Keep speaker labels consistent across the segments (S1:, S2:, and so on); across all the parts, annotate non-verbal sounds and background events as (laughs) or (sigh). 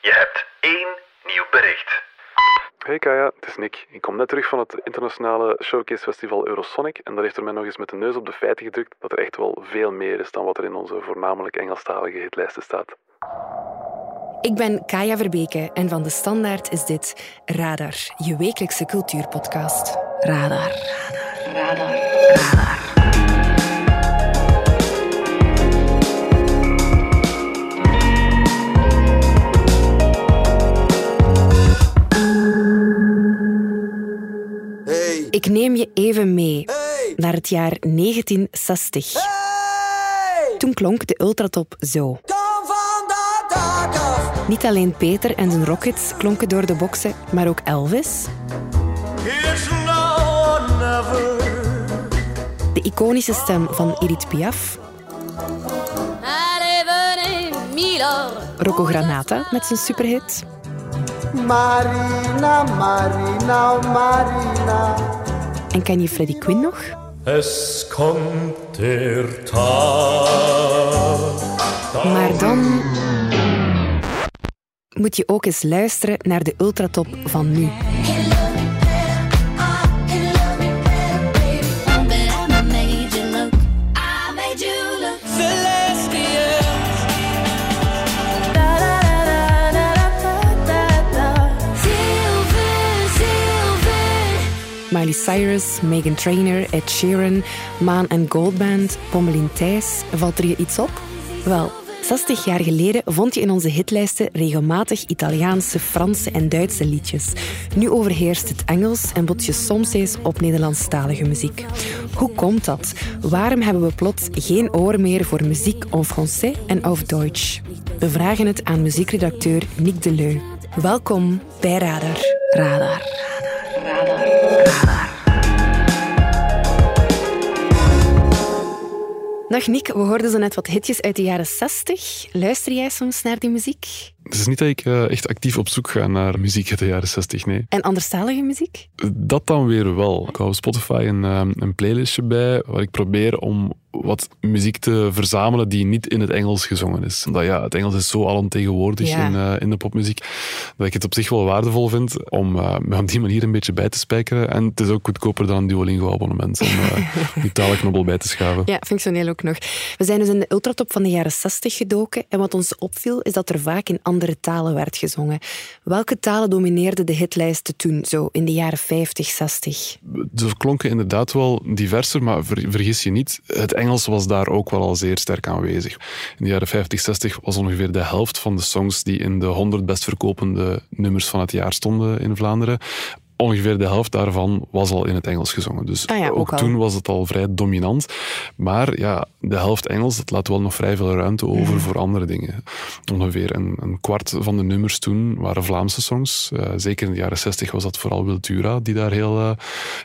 S1: Je hebt één nieuw bericht.
S2: Hey Kaya, het is Nick. Ik kom net terug van het internationale showcase festival Eurosonic en daar heeft er mij nog eens met de neus op de feiten gedrukt dat er echt wel veel meer is dan wat er in onze voornamelijk Engelstalige hitlijsten staat.
S3: Ik ben Kaya Verbeke en van de Standaard is dit Radar, je wekelijkse cultuurpodcast. Radar. Radar. Radar. Radar. Ik neem je even mee
S4: Hey.
S3: naar het jaar 1960.
S4: Hey.
S3: Toen klonk de ultratop zo.
S4: Kom van dat dak af.
S3: Niet alleen Peter en zijn Rockets klonken door de boksen, maar ook Elvis,
S4: It's now or never.
S3: de iconische stem van Edith Piaf. Rocco Granata met zijn superhit
S4: Marina, Marina, Marina.
S3: En ken je Freddie Quinn nog?
S5: Es der Tag.
S3: Maar dan moet je ook eens luisteren naar de ultratop van nu. Miley Cyrus, Megan Trainor, Ed Sheeran, Maan en Goldband, Pommelien Thijs. Valt er je iets op? Wel, 60 jaar geleden vond je in onze hitlijsten regelmatig Italiaanse, Franse en Duitse liedjes. Nu overheerst het Engels en bot je soms eens op Nederlandstalige muziek. Hoe komt dat? Waarom hebben we plots geen oor meer voor muziek en français en auf Deutsch? We vragen het aan muziekredacteur Nick Deleu. Welkom bij Radar. Radar. Dag Nick, we hoorden zo net wat hitjes uit de jaren 60. Luister jij soms naar die muziek?
S2: Het is niet dat ik eh, echt actief op zoek ga naar muziek uit de jaren 60, nee.
S3: En anderstalige muziek?
S2: Dat dan weer wel. Ik hou op Spotify een, eh, een playlistje bij waar ik probeer om wat muziek te verzamelen die niet in het Engels gezongen is. Omdat ja, het Engels is zo alomtegenwoordig
S3: Ja.
S2: in, eh, in de popmuziek, dat ik het op zich wel waardevol vind om eh, me op die manier een beetje bij te spijkeren. En het is ook goedkoper dan een Duolingo-abonnement om eh, (laughs) die talenknobbel bij te schaven.
S3: Ja, functioneel ook nog. We zijn dus in de ultratop van de jaren 60 gedoken en wat ons opviel is dat er vaak in andere talen werd gezongen. Welke talen domineerden de hitlijsten toen, zo in de jaren 50, 60?
S2: Ze klonken inderdaad wel diverser, maar ver- vergis je niet, het Engels was daar ook wel al zeer sterk aanwezig. In de jaren 50, 60 was ongeveer de helft van de songs die in de 100 best verkopende nummers van het jaar stonden in Vlaanderen. Ongeveer de helft daarvan was al in het Engels gezongen. Dus
S3: Ah ja, ook
S2: toen was het al vrij dominant. Maar ja, de helft Engels, dat laat wel nog vrij veel ruimte over
S3: Mhm.
S2: voor andere dingen. Ongeveer een, een kwart van de nummers toen waren Vlaamse songs. Eh, zeker in de jaren 60 was dat vooral Wiltura, die daar heel, eh,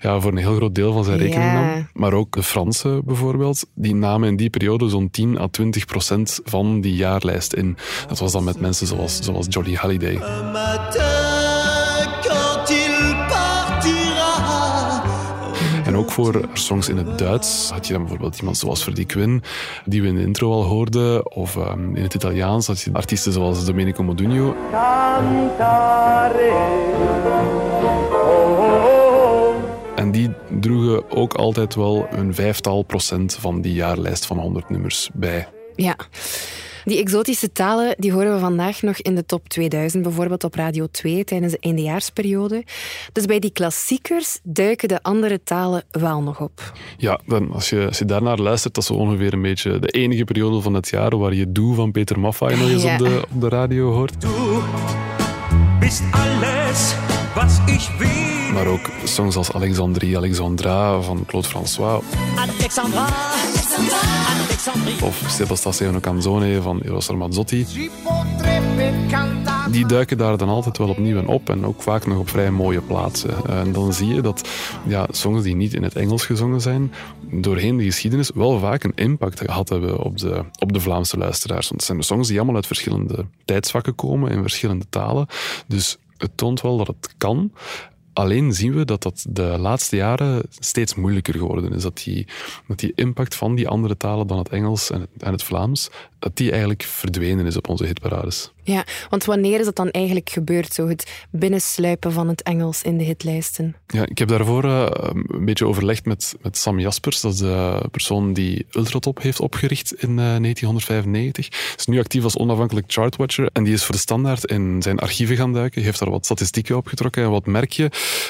S2: ja, voor een heel groot deel van zijn rekening nam. Maar ook de Franse bijvoorbeeld, die namen in die periode zo'n 10 à 20 procent van die jaarlijst in. Dat was dan met mensen zoals, zoals Jolly Halliday. En ook voor songs in het Duits had je dan bijvoorbeeld iemand zoals Freddie Quinn, die we in de intro al hoorden. Of ehm, in het Italiaans had je artiesten zoals Domenico Modugno. En die droegen ook altijd wel een vijftal procent van die jaarlijst van 100 nummers bij.
S3: Ja. Die exotische talen die horen we vandaag nog in de top 2000, bijvoorbeeld op Radio 2 tijdens de eindejaarsperiode. Dus bij die klassiekers duiken de andere talen wel nog op.
S2: Ja, dan, als, je, als je daarnaar luistert, dat is zo ongeveer een beetje de enige periode van het jaar waar je Doe van Peter Maffay nog eens
S3: Ja.
S2: op, de, op de radio hoort.
S6: Du bist alles, was ich will.
S2: Maar ook songs als Alexandrie, Alexandra van Claude François.
S6: Alexandra.
S2: Of bastassi una canzone van Eros Ramazzotti. Die duiken daar dan altijd wel opnieuw in op en ook vaak nog op vrij mooie plaatsen. En dan zie je dat ja, songs die niet in het Engels gezongen zijn, doorheen de geschiedenis wel vaak een impact gehad hebben op de, op de Vlaamse luisteraars. Want het zijn songs die allemaal uit verschillende tijdsvakken komen, in verschillende talen. Dus het toont wel dat het kan. Alleen zien we dat dat de laatste jaren steeds moeilijker geworden is. Dat die, dat die impact van die andere talen dan het Engels en het, en het Vlaams, dat die eigenlijk verdwenen is op onze hitparades.
S3: Ja, want wanneer is dat dan eigenlijk gebeurd, zo het binnensluipen van het Engels in de hitlijsten?
S2: Ja, ik heb daarvoor uh, een beetje overlegd met, met Sam Jaspers, dat is de persoon die Ultratop heeft opgericht in uh, 1995. Hij is nu actief als onafhankelijk chartwatcher en die is voor de standaard in zijn archieven gaan duiken, heeft daar wat statistieken opgetrokken en wat merk je?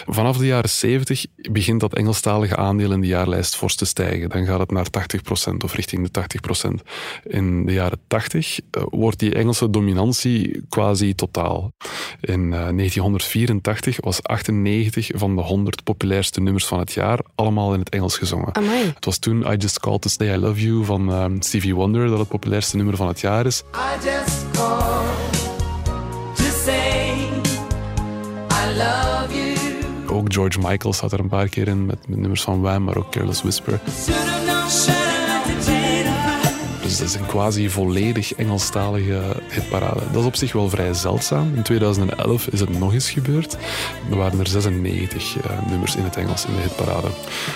S2: Vanaf de jaren 70 begint dat Engelstalige aandeel in de jaarlijst fors te stijgen. Dan gaat het naar 80% of richting de 80%. In de jaren 80 uh, wordt die Engelse dominantie quasi totaal. In 1984 eh, was 98 van de 100 populairste nummers van het jaar allemaal in het Engels gezongen.
S3: Amai.
S2: Het was toen I Just Called to Say I Love You van um, Stevie Wonder dat het populairste nummer van het jaar is.
S4: I just called to say I love you.
S2: Ook George Michael staat er een paar keer in met, met nummers van Wham, maar ook Careless Whisper. Dus dat is een quasi volledig Engelstalige hitparade. Dat is op zich wel vrij zeldzaam. In 2011 is het nog eens gebeurd. Er waren er 96 uh, nummers in het Engels in de hitparade.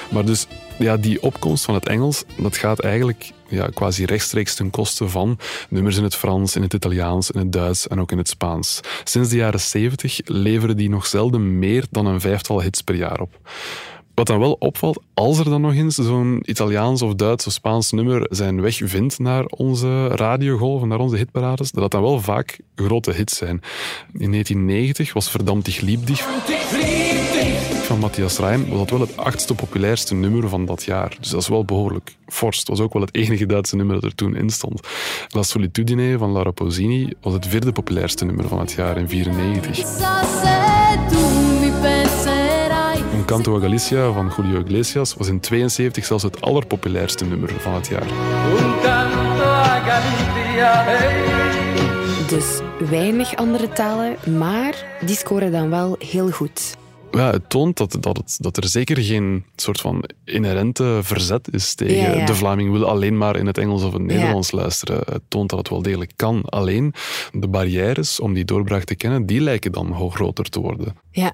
S2: Maar dus ja, die opkomst van het Engels, dat gaat eigenlijk ja, quasi rechtstreeks ten koste van nummers in het Frans, in het Italiaans, in het Duits en ook in het Spaans. Sinds de jaren 70 leveren die nog zelden meer dan een vijftal hits per jaar op. Wat dan wel opvalt, als er dan nog eens zo'n Italiaans of Duits of Spaans nummer zijn weg vindt naar onze radiogolven, naar onze hitparades, dat dat dan wel vaak grote hits zijn. In 1990 was Verdammt dich lieb dich van Matthias Reim was dat wel het achtste populairste nummer van dat jaar. Dus dat is wel behoorlijk fors. Het was ook wel het enige Duitse nummer dat er toen in stond. La Solitudine van Laura Pausini was het vierde populairste nummer van het jaar in 1994. Canto a Galicia van Julio Iglesias was in 72 zelfs het allerpopulairste nummer van het jaar.
S3: Dus weinig andere talen, maar die scoren dan wel heel goed.
S2: Ja, het toont dat, dat, het, dat er zeker geen soort van inherente verzet is tegen
S3: Ja, ja.
S2: de Vlaming wil alleen maar in het Engels of het Nederlands luisteren. Het toont dat het wel degelijk kan. Alleen de barrières om die doorbraak te kennen, die lijken dan groter te worden.
S3: Ja,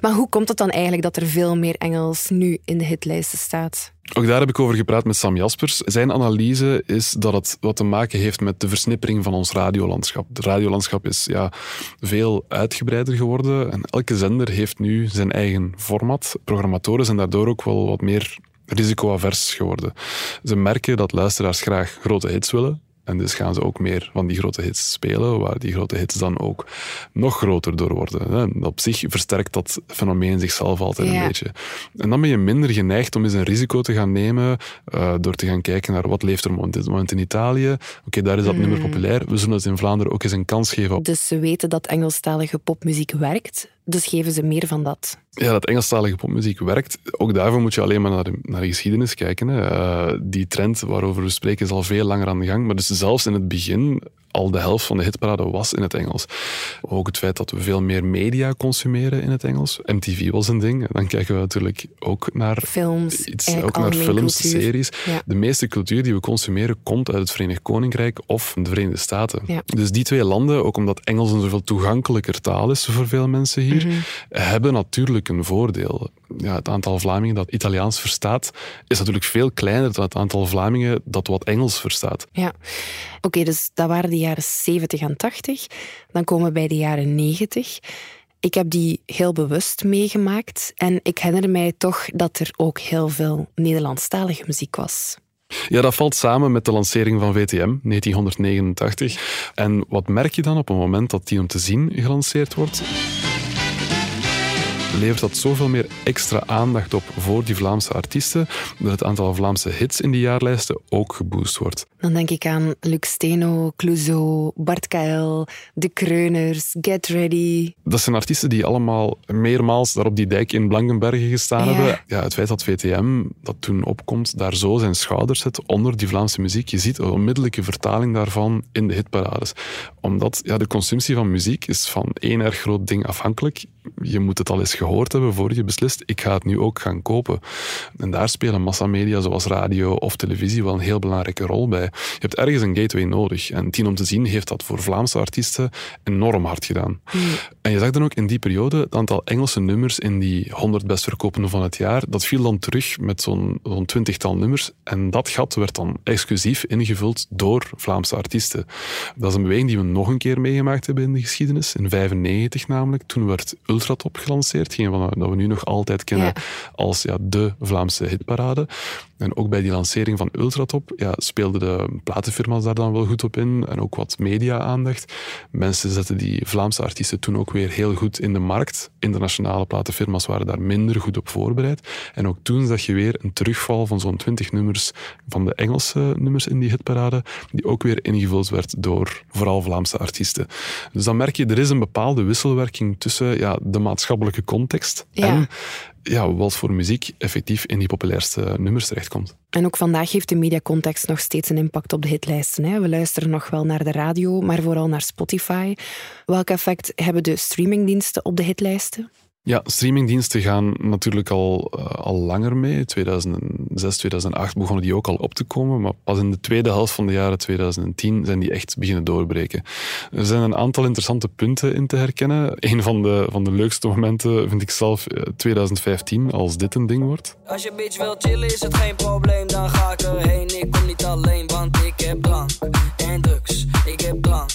S3: maar hoe komt het dan eigenlijk dat er veel meer Engels nu in de hitlijsten staat?
S2: Ook daar heb ik over gepraat met Sam Jaspers. Zijn analyse is dat het wat te maken heeft met de versnippering van ons radiolandschap. Het radiolandschap is ja, veel uitgebreider geworden en elke zender heeft nu zijn eigen format. Programmatoren zijn daardoor ook wel wat meer risicoavers geworden. Ze merken dat luisteraars graag grote hits willen. En dus gaan ze ook meer van die grote hits spelen, waar die grote hits dan ook nog groter door worden. Op zich versterkt dat fenomeen zichzelf altijd
S3: Ja.
S2: een beetje. En dan ben je minder geneigd om eens een risico te gaan nemen eh, door te gaan kijken naar wat leeft er op dit moment in Italië. Oké, daar is dat nummer populair. We zullen het in Vlaanderen ook eens een kans geven.
S3: Dus ze weten dat Engelstalige popmuziek werkt, dus geven ze meer van dat.
S2: Ja, dat Engelstalige popmuziek werkt. Ook daarvoor moet je alleen maar naar de, naar de geschiedenis kijken. Hè. Eh, die trend waarover we spreken is al veel langer aan de gang. Maar dus zelfs in het begin, al de helft van de hitparade was in het Engels. Ook het feit dat we veel meer media consumeren in het Engels. MTV was een ding. Dan kijken we natuurlijk ook naar
S3: Films,
S2: iets, ook naar films,
S3: cultuur.
S2: series.
S3: Ja.
S2: De meeste cultuur die we consumeren komt uit het Verenigd Koninkrijk of de Verenigde Staten.
S3: Ja.
S2: Dus die twee landen, ook omdat Engels een zoveel toegankelijker taal is voor veel mensen hier,
S3: Mhm.
S2: hebben natuurlijk een voordeel. Ja, het aantal Vlamingen dat Italiaans verstaat, is natuurlijk veel kleiner dan het aantal Vlamingen dat wat Engels verstaat.
S3: Ja, oké, dus dat waren de jaren 70 en 80. Dan komen we bij de jaren 90. Ik heb die heel bewust meegemaakt en ik herinner mij toch dat er ook heel veel Nederlandstalige muziek was.
S2: Ja, dat valt samen met de lancering van VTM, 1989. En wat merk je dan op het moment dat die om te zien gelanceerd wordt? Levert dat zoveel meer extra aandacht op voor die Vlaamse artiesten, dat het aantal Vlaamse hits in die jaarlijsten ook geboost wordt.
S3: Dan denk ik aan Luc Steno, Clouseau, Bart KL, De Kreuners, Get Ready.
S2: Dat zijn artiesten die allemaal meermaals daar op die dijk in Blankenbergen gestaan
S3: Ja.
S2: hebben. Ja, het feit dat VTM, dat toen opkomt, daar zo zijn schouders zet onder die Vlaamse muziek. Je ziet een onmiddellijke vertaling daarvan in de hitparades. Omdat ja, de consumptie van muziek is van één erg groot ding afhankelijk. Je moet het al eens gehoord hebben voor je beslist, ik ga het nu ook gaan kopen. En daar spelen massamedia zoals radio of televisie wel een heel belangrijke rol bij. Je hebt ergens een gateway nodig. En Tien om te zien heeft dat voor Vlaamse artiesten enorm hard gedaan. En je zag dan ook in die periode het aantal Engelse nummers in die 100 best verkopende van het jaar, dat viel dan terug met zo'n zo'n twintigtal nummers. En dat gat werd dan exclusief ingevuld door Vlaamse artiesten. Dat is een beweging die we nog een keer meegemaakt hebben in de geschiedenis. In 95 namelijk. Toen werd Ultratop gelanceerd. Dat we nu nog altijd kennen
S3: Ja.
S2: als ja, de Vlaamse hitparade. En ook bij die lancering van Ultratop ja, speelden de platenfirma's daar dan wel goed op in. En ook wat media-aandacht. Mensen zetten die Vlaamse artiesten toen ook weer heel goed in de markt. Internationale platenfirma's waren daar minder goed op voorbereid. En ook toen zag je weer een terugval van zo'n 20 nummers van de Engelse nummers in die hitparade, die ook weer ingevuld werd door vooral Vlaamse artiesten. Dus dan merk je, er is een bepaalde wisselwerking tussen ja, de maatschappelijke context
S3: Ja.
S2: en ja, wat voor muziek effectief in die populairste nummers terechtkomt.
S3: En ook vandaag heeft de mediacontext nog steeds een impact op de hitlijsten. Hè. We luisteren nog wel naar de radio, maar vooral naar Spotify. Welk effect hebben de streamingdiensten op de hitlijsten?
S2: Ja, streamingdiensten gaan natuurlijk al, eh, al langer mee. 2006, 2008 begonnen die ook al op te komen, maar pas in de tweede helft van de jaren 2010 zijn die echt beginnen doorbreken. Er zijn een aantal interessante punten in te herkennen. Een van de, van de leukste momenten vind ik zelf eh, 2015, als dit een ding wordt.
S7: Als je bitch wil chillen is het geen probleem, dan ga ik erheen. Ik kom niet alleen, want ik heb drank en drugs. Ik heb drank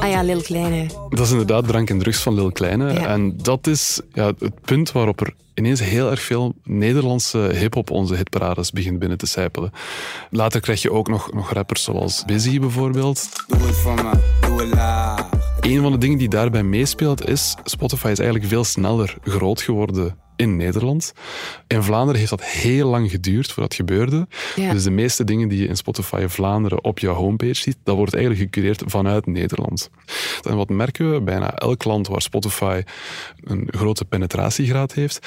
S3: Ah ja, Lil Kleine.
S2: Dat is inderdaad drank en drugs van Lil Kleine.
S3: Ja.
S2: En dat is ja, het punt waarop er ineens heel erg veel Nederlandse hip-hop onze hitparades begint binnen te sijpelen. Later krijg je ook nog, nog rappers zoals Busy bijvoorbeeld.
S8: Doe het voor me, doe het laag.
S2: Een van de dingen die daarbij meespeelt is, Spotify is eigenlijk veel sneller groot geworden in Nederland. In Vlaanderen heeft dat heel lang geduurd voordat het gebeurde.
S3: Ja.
S2: Dus de meeste dingen die je in Spotify Vlaanderen op jouw homepage ziet, dat wordt eigenlijk gecureerd vanuit Nederland. En wat merken we? Bijna elk land waar Spotify een grote penetratiegraad heeft,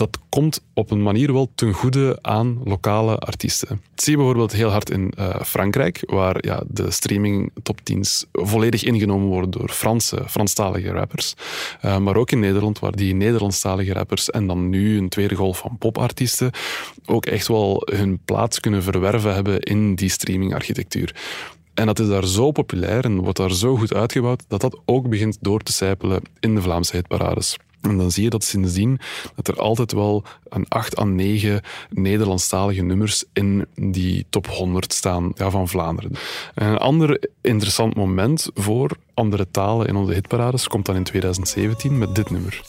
S2: dat komt op een manier wel ten goede aan lokale artiesten. Dat zie je bijvoorbeeld heel hard in eh, Frankrijk, waar ja, de streaming top 10's volledig ingenomen worden door Franse, Franstalige rappers. Eh, maar ook in Nederland, waar die Nederlandstalige rappers en dan nu een tweede golf van popartiesten ook echt wel hun plaats kunnen verwerven hebben in die streamingarchitectuur. En dat is daar zo populair en wordt daar zo goed uitgebouwd dat dat ook begint door te sijpelen in de Vlaamse hitparades. En dan zie je dat sindsdien dat er altijd wel een 8 à 9 Nederlandstalige nummers in die top 100 staan ja, van Vlaanderen. En een ander interessant moment voor andere talen in onze hitparades komt dan in 2017 met dit nummer.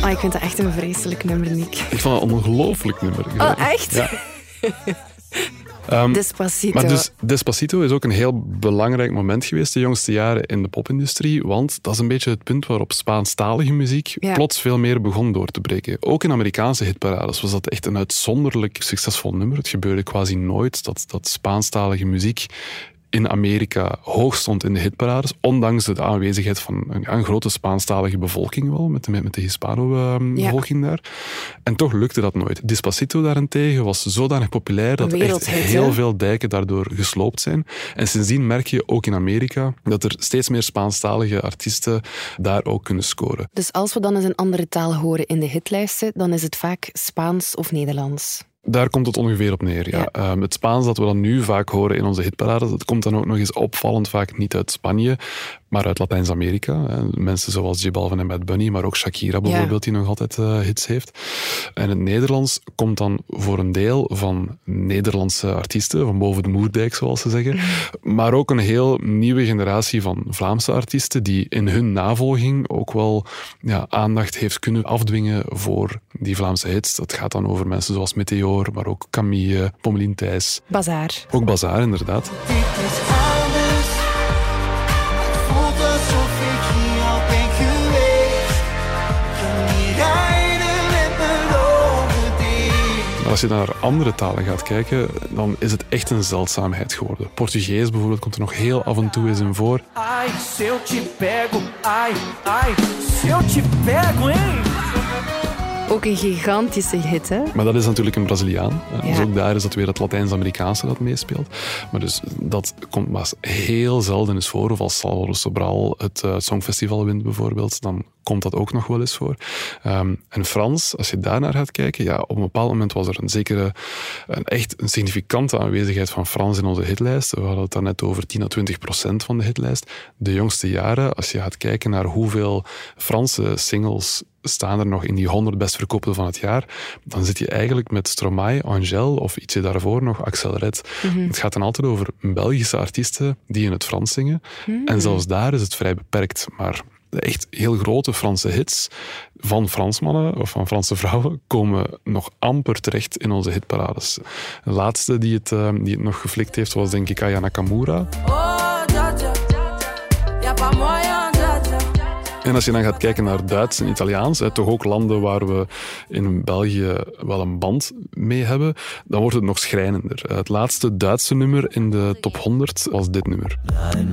S3: Ah, ik vind dat echt een vreselijk nummer, Nick.
S2: Ik vond dat een ongelooflijk nummer.
S3: Oh, echt?
S2: Ja. (laughs) Ehm,
S3: Despacito.
S2: Maar dus Despacito is ook een heel belangrijk moment geweest de jongste jaren in de popindustrie, want dat is een beetje het punt waarop Spaanstalige muziek
S3: Ja.
S2: plots veel meer begon door te breken. Ook in Amerikaanse hitparades was dat echt een uitzonderlijk succesvol nummer. Het gebeurde quasi nooit dat, dat Spaanstalige muziek in Amerika hoog stond in de hitparades, ondanks de aanwezigheid van een, een grote Spaanstalige bevolking wel, met de, met de Hispano-bevolking daar. En toch lukte dat nooit. Despacito daarentegen was zodanig populair dat echt heel veel dijken daardoor gesloopt zijn. En sindsdien merk je ook in Amerika dat er steeds meer Spaanstalige artiesten daar ook kunnen scoren.
S3: Dus als we dan eens een andere taal horen in de hitlijsten, dan is het vaak Spaans of Nederlands.
S2: Daar komt het ongeveer op neer. Ja.
S3: Ja.
S2: Ehm, het Spaans dat we dan nu vaak horen in onze hitparades, dat komt dan ook nog eens opvallend vaak niet uit Spanje, maar uit Latijns-Amerika. hè. Mensen zoals J Balvin en Bad Bunny, maar ook Shakira bijvoorbeeld, die nog altijd eh, hits heeft. En het Nederlands komt dan voor een deel van Nederlandse artiesten, van boven de Moerdijk, zoals ze zeggen. Maar ook een heel nieuwe generatie van Vlaamse artiesten die in hun navolging ook wel ja, aandacht heeft kunnen afdwingen voor die Vlaamse hits. Dat gaat dan over mensen zoals Meteor, maar ook Camille, Pommelien Thijs.
S3: Bazaar.
S2: Ook Bazaar, inderdaad. Als je naar andere talen gaat kijken, dan is het echt een zeldzaamheid geworden. Portugees bijvoorbeeld komt er nog heel af en toe eens in voor.
S6: Ai, se eu te pego, ai, ai, se eu te pego, hein?
S3: Ook een gigantische hit, hè?
S2: Maar dat is natuurlijk een Braziliaan. Eh,
S3: Ja.
S2: Dus ook daar is dat weer het Latijns-Amerikaanse dat meespeelt. Maar dus dat komt maar heel zelden eens voor. Of als Salvador Sobral het eh, Songfestival wint bijvoorbeeld, dan komt dat ook nog wel eens voor. Ehm, en Frans, als je daarnaar gaat kijken, ja, op een bepaald moment was er een zekere, een echt een significante aanwezigheid van Frans in onze hitlijst. We hadden het daarnet over 10 à 20 procent van de hitlijst. De jongste jaren, als je gaat kijken naar hoeveel Franse singles staan er nog in die 100 best verkoopte van het jaar, dan zit je eigenlijk met Stromae, Angel of ietsje daarvoor nog Axel Red. Het gaat dan altijd over Belgische artiesten die in het Frans zingen. En zelfs daar is het vrij beperkt. Maar echt heel grote Franse hits van Fransmannen of van Franse vrouwen komen nog amper terecht in onze hitparades. De laatste die het, eh, die het nog geflikt heeft was denk ik Aya Nakamura.
S4: Oh.
S2: En als je dan gaat kijken naar Duits en Italiaans, hè, toch ook landen waar we in België wel een band mee hebben, dan wordt het nog schrijnender. Het laatste Duitse nummer in de top 100 was dit nummer.
S9: Nein,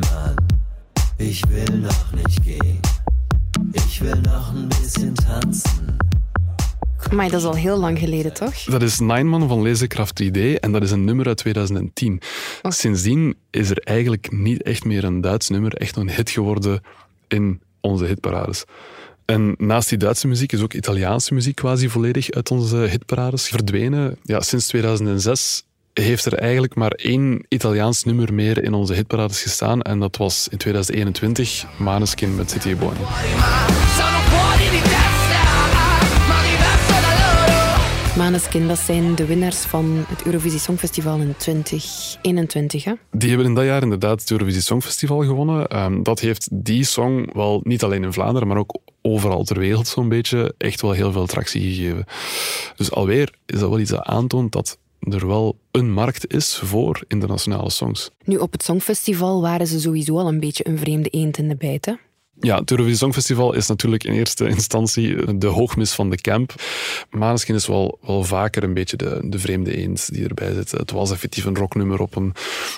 S9: ich will noch nicht gehen. Ich will noch ein bisschen tanzen.
S3: Maar dat is al heel lang geleden, toch?
S2: Dat is Nine Man van Lasercraft 3D en dat is een nummer uit 2010. Sindsdien is er eigenlijk niet echt meer een Duits nummer echt een hit geworden in onze hitparades. En naast die Duitse muziek is ook Italiaanse muziek quasi volledig uit onze hitparades verdwenen. Ja, sinds 2006 heeft er eigenlijk maar één Italiaans nummer meer in onze hitparades gestaan en dat was in 2021 Maneskin met City Boy.
S3: Maneskin, dat zijn de winnaars van het Eurovisie Songfestival in 2021, hè?
S2: Die hebben in dat jaar inderdaad het Eurovisie Songfestival gewonnen. Ehm, dat heeft die song wel niet alleen in Vlaanderen, maar ook overal ter wereld zo'n beetje echt wel heel veel tractie gegeven. Dus alweer is dat wel iets dat aantoont dat er wel een markt is voor internationale songs.
S3: Nu, op het Songfestival waren ze sowieso al een beetje een vreemde eend in de bijt, hè?
S2: Ja, het Eurovisie Songfestival is natuurlijk in eerste instantie de hoogmis van de camp. Maneskin is wel, wel vaker een beetje de, de vreemde eend die erbij zit. Het was effectief een rocknummer op een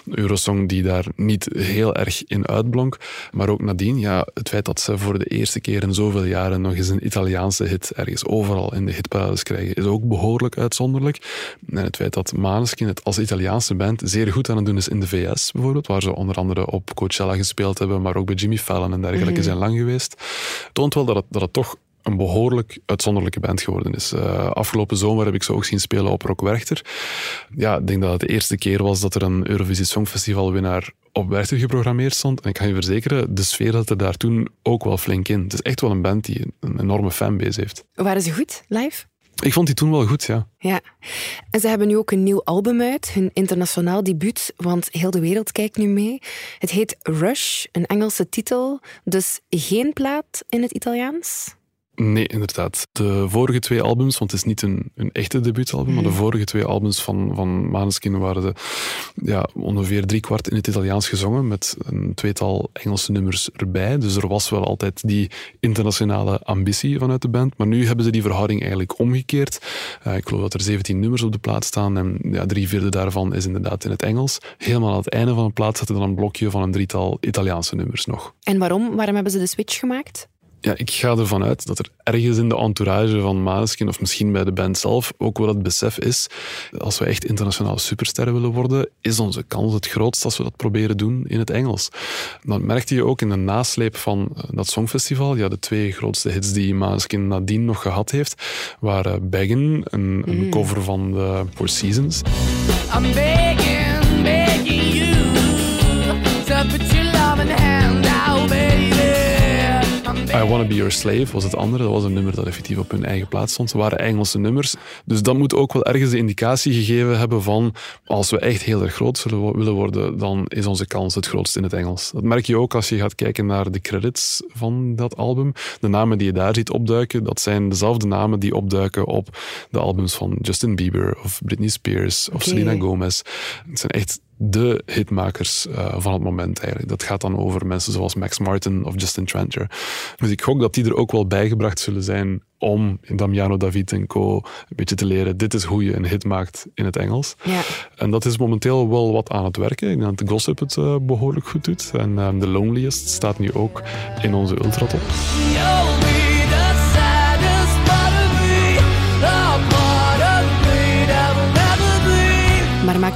S2: Eurosong die daar niet heel erg in uitblonk. Maar ook nadien, ja, het feit dat ze voor de eerste keer in zoveel jaren nog eens een Italiaanse hit ergens overal in de hitparades krijgen, is ook behoorlijk uitzonderlijk. En het feit dat Maneskin het als Italiaanse band zeer goed aan het doen is in de VS bijvoorbeeld, waar ze onder andere op Coachella gespeeld hebben, maar ook bij Jimmy Fallon en dergelijke zijn lang geweest, toont wel dat het, dat het toch een behoorlijk uitzonderlijke band geworden is. Eh, afgelopen zomer heb ik ze ook zien spelen op Rock Werchter. Ja, ik denk dat het de eerste keer was dat er een Eurovisie Songfestival winnaar op Werchter geprogrammeerd stond. En ik kan je verzekeren, de sfeer zat er daar toen ook wel flink in. Het is echt wel een band die een enorme fanbase heeft.
S3: Waren ze goed, live?
S2: Ik vond die toen wel goed, ja.
S3: Ja. En ze hebben nu ook een nieuw album uit, hun internationaal debuut, want heel de wereld kijkt nu mee. Het heet Rush, een Engelse titel, dus geen plaat in het Italiaans.
S2: Nee, inderdaad. De vorige twee albums, want het is niet een, een echte debuutalbum, maar de vorige twee albums van, van Maneskin waren de, ja, ongeveer driekwart in het Italiaans gezongen, met een tweetal Engelse nummers erbij. Dus er was wel altijd die internationale ambitie vanuit de band. Maar nu hebben ze die verhouding eigenlijk omgekeerd. Eh, ik geloof dat er 17 nummers op de plaat staan en ja, drie vierde daarvan is inderdaad in het Engels. Helemaal aan het einde van de plaat zit er dan een blokje van een drietal Italiaanse nummers nog.
S3: En waarom? Waarom hebben ze de switch gemaakt?
S2: Ja, ik ga ervan uit dat er ergens in de entourage van Maneskin, of misschien bij de band zelf, ook wel het besef is, als we echt internationale supersterren willen worden, is onze kans het grootst als we dat proberen doen in het Engels. Dat merkte je ook in de nasleep van eh, dat Songfestival. Ja, de twee grootste hits die Maneskin nadien nog gehad heeft, waren Beggin, een, een cover van de Four Seasons.
S4: I'm begging
S2: I Wanna Be Your Slave was het andere. Dat was een nummer dat effectief op hun eigen plaats stond. Ze waren Engelse nummers. Dus dat moet ook wel ergens de indicatie gegeven hebben van als we echt heel erg groot zullen willen worden, dan is onze kans het grootst in het Engels. Dat merk je ook als je gaat kijken naar de credits van dat album. De namen die je daar ziet opduiken, dat zijn dezelfde namen die opduiken op de albums van Justin Bieber of Britney Spears of. Selena Gomez. Het zijn echt de hitmakers eh, van het moment eigenlijk. Dat gaat dan over mensen zoals Max Martin of Justin Tranter. Dus ik gok dat die er ook wel bijgebracht zullen zijn om Damiano David en co. een beetje te leren, dit is hoe je een hit maakt in het Engels.
S3: Ja.
S2: En dat is momenteel wel wat aan het werken. Ik denk dat de Gossip het eh, behoorlijk goed doet. En eh, The Loneliest staat nu ook in onze ultratop.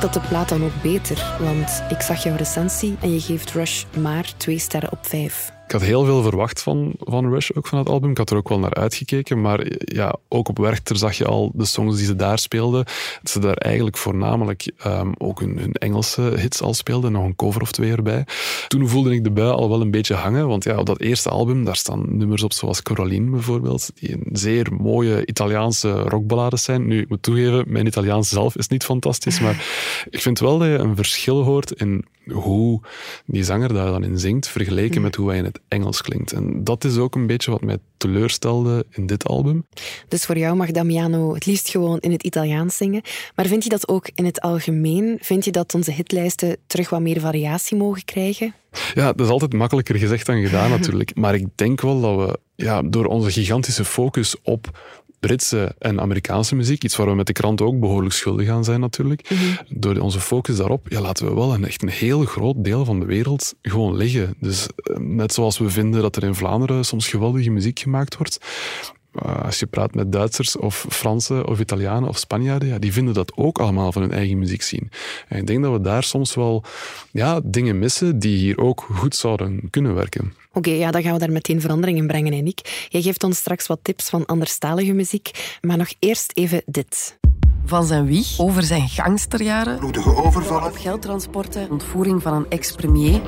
S3: Dat de plaat dan ook beter? Want ik zag jouw recensie en je geeft Rush maar twee sterren op vijf.
S2: Ik had heel veel verwacht van, van Rush, ook van het album. Ik had er ook wel naar uitgekeken. Maar ja, ook op Werchter zag je al de songs die ze daar speelden. Dat ze daar eigenlijk voornamelijk ehm, ook hun, hun Engelse hits al speelden. Nog een cover of twee erbij. Toen voelde ik de bui al wel een beetje hangen. Want ja, op dat eerste album, daar staan nummers op zoals Coraline bijvoorbeeld. Die een zeer mooie Italiaanse rockballades zijn. Nu, ik moet toegeven, mijn Italiaans zelf is niet fantastisch. Maar ik vind wel dat je een verschil hoort in hoe die zanger daar dan in zingt, vergeleken met hoe hij in het Engels klinkt. En dat is ook een beetje wat mij teleurstelde in dit album.
S3: Dus voor jou mag Damiano het liefst gewoon in het Italiaans zingen. Maar vind je dat ook in het algemeen? Vind je dat onze hitlijsten terug wat meer variatie mogen krijgen?
S2: Ja, dat is altijd makkelijker gezegd dan gedaan (laughs) natuurlijk. Maar ik denk wel dat we ja, door onze gigantische focus op Britse en Amerikaanse muziek, iets waar we met de krant ook behoorlijk schuldig aan zijn natuurlijk, door onze focus daarop, ja, laten we wel een echt een heel groot deel van de wereld gewoon liggen. Dus eh, net zoals we vinden dat er in Vlaanderen soms geweldige muziek gemaakt wordt, als je praat met Duitsers of Fransen of Italianen of Spanjaarden, ja, die vinden dat ook allemaal van hun eigen muziek zien. En ik denk dat we daar soms wel ja, dingen missen die hier ook goed zouden kunnen werken.
S3: Oké, ja, dan gaan we daar meteen verandering in brengen, en ik. Jij geeft ons straks wat tips van anderstalige muziek, maar nog eerst even dit.
S10: Van zijn wieg, over zijn gangsterjaren,
S11: bloedige overvallen,
S10: geldtransporten, ontvoering van een ex-premier,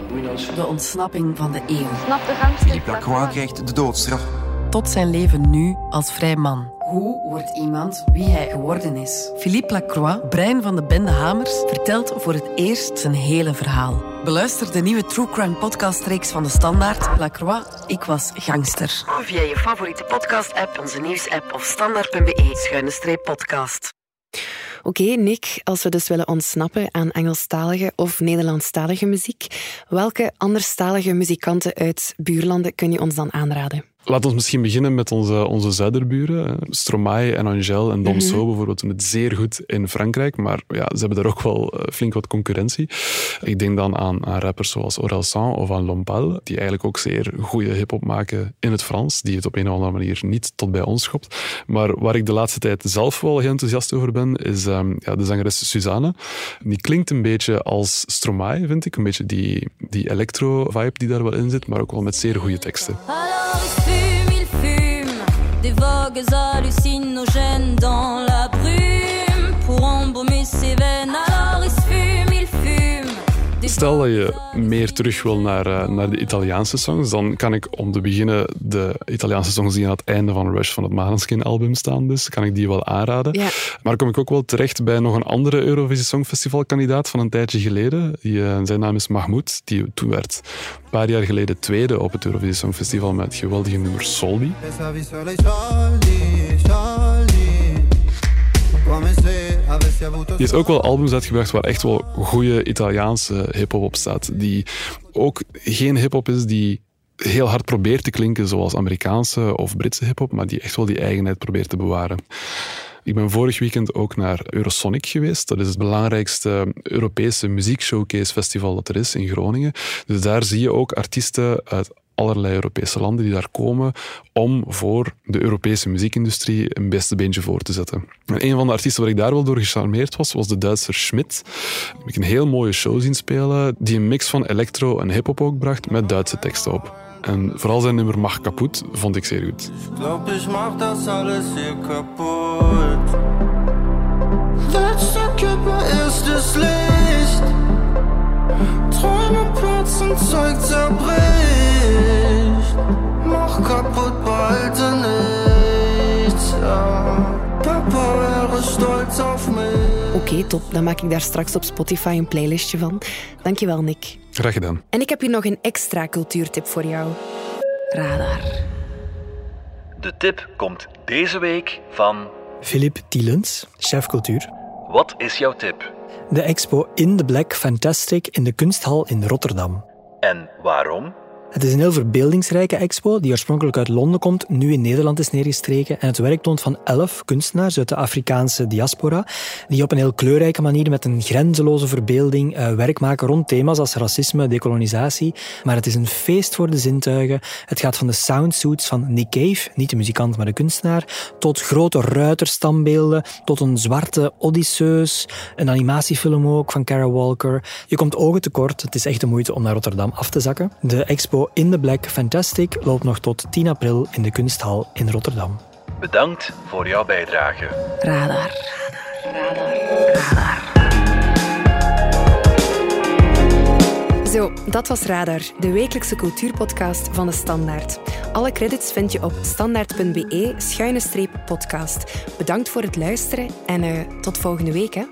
S10: de ontsnapping van de eeuw.
S12: Snap de gang?
S11: Philippe Lacroix krijgt de doodstraf.
S10: Tot zijn leven nu als vrij man. Hoe wordt iemand wie hij geworden is? Philippe Lacroix, brein van de bende Hamers, vertelt voor het eerst zijn hele verhaal. Beluister de nieuwe True Crime podcastreeks van de Standaard. Lacroix, ik was gangster. Via je favoriete podcast-app, onze nieuws-app of standaard.be-podcast.
S3: Oké, Nick, als we dus willen ontsnappen aan Engelstalige of Nederlandstalige muziek, welke anderstalige muzikanten uit buurlanden kun je ons dan aanraden?
S2: Laten we misschien beginnen met onze, onze zuiderburen. Stromae en Angèle en Domso bijvoorbeeld doen het zeer goed in Frankrijk, maar ja, ze hebben daar ook wel eh, flink wat concurrentie. Ik denk dan aan, aan rappers zoals Orelsan of aan Lompal, die eigenlijk ook zeer goede hip-hop maken in het Frans, die het op een of andere manier niet tot bij ons schopt. Maar waar ik de laatste tijd zelf wel heel enthousiast over ben, is ehm, ja, de zangeres Suzanne. Die klinkt een beetje als Stromae, vind ik. Een beetje die, die electro-vibe die daar wel in zit, maar ook wel met zeer goede teksten.
S12: Il fume, il fume. Des vogues hallucinogènes
S2: Stel dat je meer terug wil naar, eh, naar de Italiaanse songs, dan kan ik om te beginnen de Italiaanse songs die aan het einde van Rush van het Maneskin-album staan, dus kan ik die wel aanraden.
S3: Ja.
S2: Maar kom ik ook wel terecht bij nog een andere Eurovisie Songfestival-kandidaat van een tijdje geleden. Die, eh, zijn naam is Mahmoud. Die toen werd een paar jaar geleden tweede op het Eurovisie Songfestival met het geweldige nummer Soldi.
S8: Come avuto
S2: Die heeft ook wel albums uitgebracht waar echt wel goede Italiaanse hip-hop op staat. Die ook geen hip-hop is die heel hard probeert te klinken zoals Amerikaanse of Britse hip-hop, maar die echt wel die eigenheid probeert te bewaren. Ik ben vorig weekend ook naar Eurosonic geweest. Dat is het belangrijkste Europese muziekshowcase festival dat er is in Groningen. Dus daar zie je ook artiesten uit allerlei Europese landen die daar komen om voor de Europese muziekindustrie een beste beentje voor te zetten. En een van de artiesten waar ik daar wel door gecharmeerd was, was de Duitser Schmidt. Heb ik een heel mooie show zien spelen, die een mix van electro en hip-hop ook bracht met Duitse teksten op. En vooral zijn nummer Mag kapot vond ik zeer goed.
S8: Glaub ich mach das alles hier Letzte Kippe ist Licht Träume platzen, Zeug zerbricht stolz auf mich
S3: Oké, top. Dan maak ik daar straks op Spotify een playlistje van. Dankjewel, Nick.
S2: Graag gedaan.
S3: En ik heb hier nog een extra cultuurtip voor jou. Radar.
S1: De tip komt deze week van...
S13: Philippe Tielens, chef cultuur.
S1: Wat is jouw tip?
S13: De expo In the Black Fantastic in de Kunsthal in Rotterdam.
S1: En waarom?
S13: Het is een heel verbeeldingsrijke expo die oorspronkelijk uit Londen komt, nu in Nederland is neergestreken. En het werk toont van elf kunstenaars uit de Afrikaanse diaspora, die op een heel kleurrijke manier met een grenzeloze verbeelding uh, werk maken rond thema's als racisme, decolonisatie. Maar het is een feest voor de zintuigen. Het gaat van de soundsuits van Nick Cave, niet de muzikant, maar de kunstenaar, tot grote ruiterstambeelden, tot een zwarte Odysseus, een animatiefilm ook van Kara Walker. Je komt ogen tekort. Het is echt de moeite om naar Rotterdam af te zakken. De expo In the Black Fantastic loopt nog tot 10 april in de Kunsthal in Rotterdam.
S1: Bedankt voor jouw bijdrage.
S10: Radar.
S3: Radar. Radar. Zo, dat was Radar, de wekelijkse cultuurpodcast van de Standaard. Alle credits vind je op standaard.be-podcast. Bedankt voor het luisteren en uh, tot volgende week. Hè.